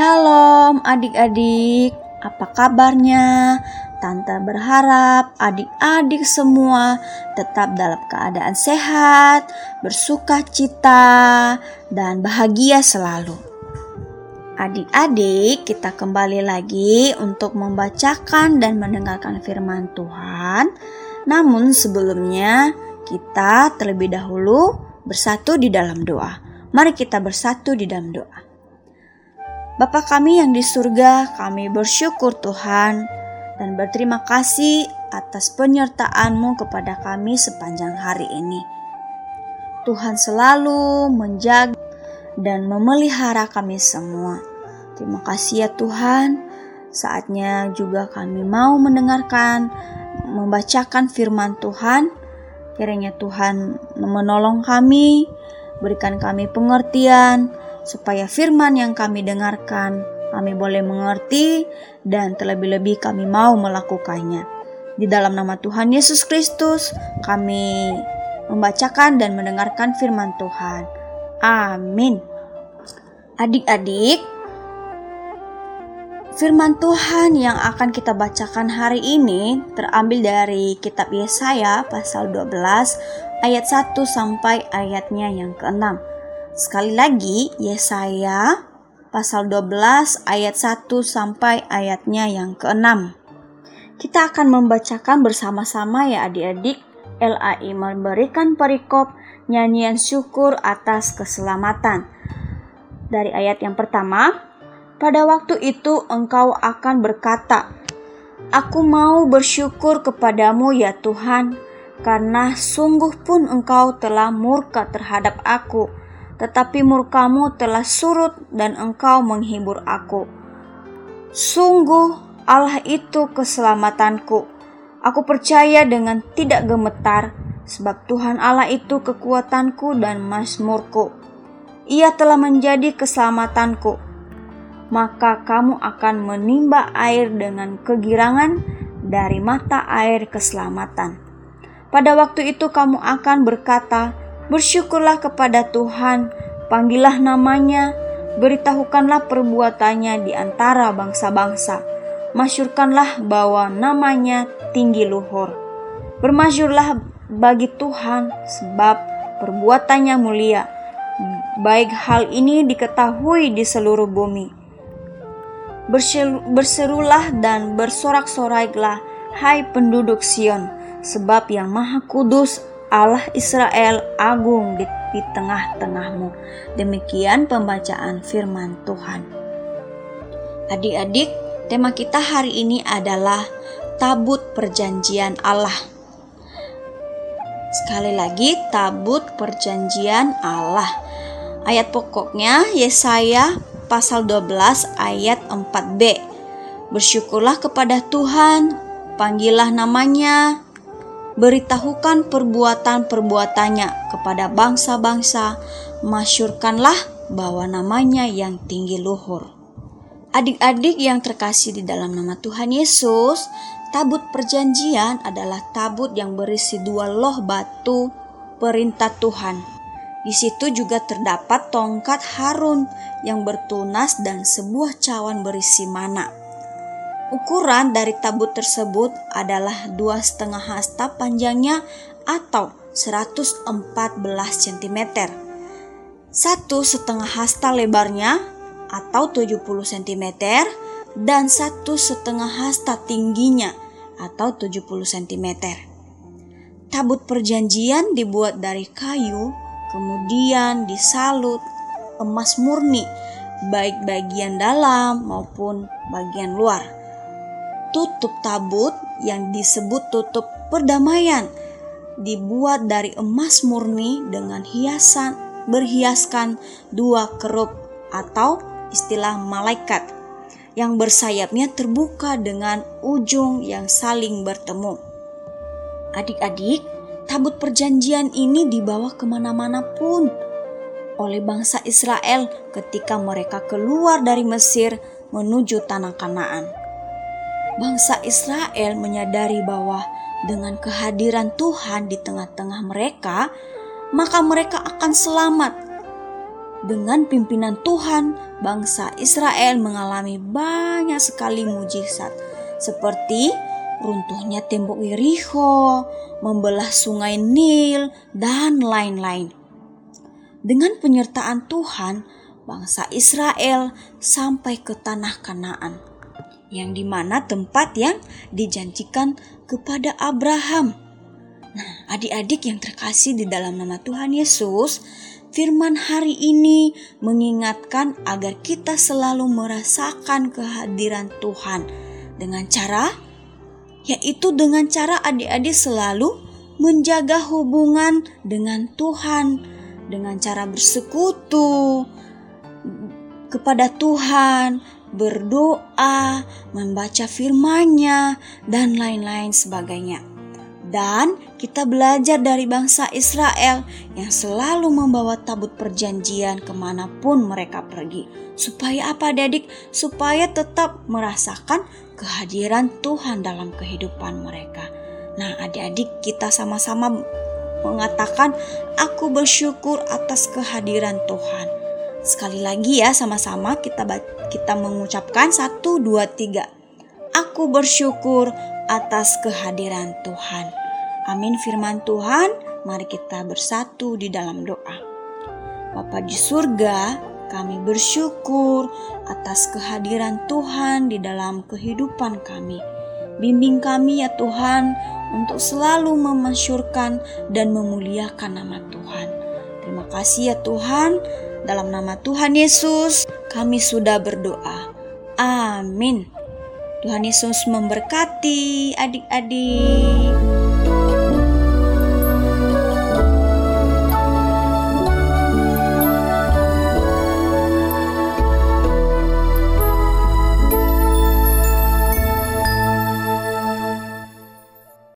Shalom adik-adik, apa kabarnya? Tante berharap adik-adik semua tetap dalam keadaan sehat, bersuka cita, dan bahagia selalu. Adik-adik, kita kembali lagi untuk membacakan dan mendengarkan firman Tuhan. Namun sebelumnya, kita terlebih dahulu bersatu di dalam doa. Mari kita bersatu di dalam doa. Bapa kami yang di surga, kami bersyukur Tuhan dan berterima kasih atas penyertaan-Mu kepada kami sepanjang hari ini. Tuhan selalu menjaga dan memelihara kami semua. Terima kasih ya Tuhan. Saatnya juga kami mau mendengarkan, membacakan firman Tuhan. Kiranya Tuhan menolong kami, berikan kami pengertian, supaya firman yang kami dengarkan kami boleh mengerti dan terlebih-lebih kami mau melakukannya. Di dalam nama Tuhan Yesus Kristus kami membacakan dan mendengarkan firman Tuhan. Amin. Adik-adik, firman Tuhan yang akan kita bacakan hari ini terambil dari kitab Yesaya pasal 12 ayat 1 sampai ayatnya yang ke-6. Sekali lagi, Yesaya pasal 12 ayat 1 sampai ayatnya yang ke-6. Kita akan membacakan bersama-sama ya adik-adik. LAI memberikan perikop nyanyian syukur atas keselamatan. Dari ayat yang pertama, pada waktu itu engkau akan berkata, Aku mau bersyukur kepadamu ya Tuhan, karena sungguh pun engkau telah murka terhadap aku tetapi murkamu telah surut dan engkau menghibur aku. Sungguh Allah itu keselamatanku. Aku percaya dengan tidak gemetar, sebab Tuhan Allah itu kekuatanku dan mazmurku. Ia telah menjadi keselamatanku. Maka kamu akan menimba air dengan kegirangan dari mata air keselamatan. Pada waktu itu kamu akan berkata, Bersyukurlah kepada Tuhan, panggillah namanya, beritahukanlah perbuatannya di antara bangsa-bangsa. Masyurkanlah bahwa namanya tinggi luhur. Bermasyurlah bagi Tuhan sebab perbuatannya mulia. Baik hal ini diketahui di seluruh bumi. Berserulah dan bersorak-soraiklah, hai penduduk Sion, sebab yang maha kudus Allah Israel agung di, di tengah-tengahmu. Demikian pembacaan firman Tuhan. Adik-adik, tema kita hari ini adalah tabut perjanjian Allah. Sekali lagi, tabut perjanjian Allah. Ayat pokoknya Yesaya pasal 12 ayat 4b. Bersyukurlah kepada Tuhan, panggillah namanya, beritahukan perbuatan-perbuatannya kepada bangsa-bangsa, masyurkanlah bahwa namanya yang tinggi luhur. Adik-adik yang terkasih di dalam nama Tuhan Yesus, tabut perjanjian adalah tabut yang berisi dua loh batu perintah Tuhan. Di situ juga terdapat tongkat Harun yang bertunas dan sebuah cawan berisi mana. Ukuran dari tabut tersebut adalah dua setengah hasta panjangnya atau 114 cm. Satu setengah hasta lebarnya atau 70 cm dan satu setengah hasta tingginya atau 70 cm. Tabut perjanjian dibuat dari kayu, kemudian disalut emas murni, baik bagian dalam maupun bagian luar tutup tabut yang disebut tutup perdamaian dibuat dari emas murni dengan hiasan berhiaskan dua kerup atau istilah malaikat yang bersayapnya terbuka dengan ujung yang saling bertemu. Adik-adik, tabut perjanjian ini dibawa ke mana-mana pun oleh bangsa Israel ketika mereka keluar dari Mesir menuju tanah Kanaan bangsa Israel menyadari bahwa dengan kehadiran Tuhan di tengah-tengah mereka, maka mereka akan selamat. dengan pimpinan Tuhan, bangsa Israel mengalami banyak sekali mujizat, seperti runtuhnya tembok Yeriko, membelah sungai Nil, dan lain-lain. Dengan penyertaan Tuhan, bangsa Israel sampai ke tanah Kanaan, yang di mana tempat yang dijanjikan kepada Abraham. Nah, adik-adik yang terkasih di dalam nama Tuhan Yesus, Firman hari ini mengingatkan agar kita selalu merasakan kehadiran Tuhan. Dengan cara? Yaitu dengan cara adik-adik selalu menjaga hubungan dengan Tuhan. Dengan cara bersekutu kepada Tuhan, berdoa, membaca firman-Nya dan lain-lain sebagainya. Dan kita belajar dari bangsa Israel yang selalu membawa tabut perjanjian ke mana pun mereka pergi. Supaya apa adik-adik? Supaya tetap merasakan kehadiran Tuhan dalam kehidupan mereka. Nah adik-adik kita sama-sama mengatakan aku bersyukur atas kehadiran Tuhan. Sekali lagi ya sama-sama kita kita mengucapkan satu dua tiga. Aku bersyukur atas kehadiran Tuhan. Amin firman Tuhan, mari kita bersatu di dalam doa. Bapa di surga, kami bersyukur atas kehadiran Tuhan di dalam kehidupan kami. Bimbing kami ya Tuhan untuk selalu memasyurkan dan memuliakan nama Tuhan. Terima kasih ya Tuhan, dalam nama Tuhan Yesus kami sudah berdoa. Amin. Tuhan Yesus memberkati adik-adik.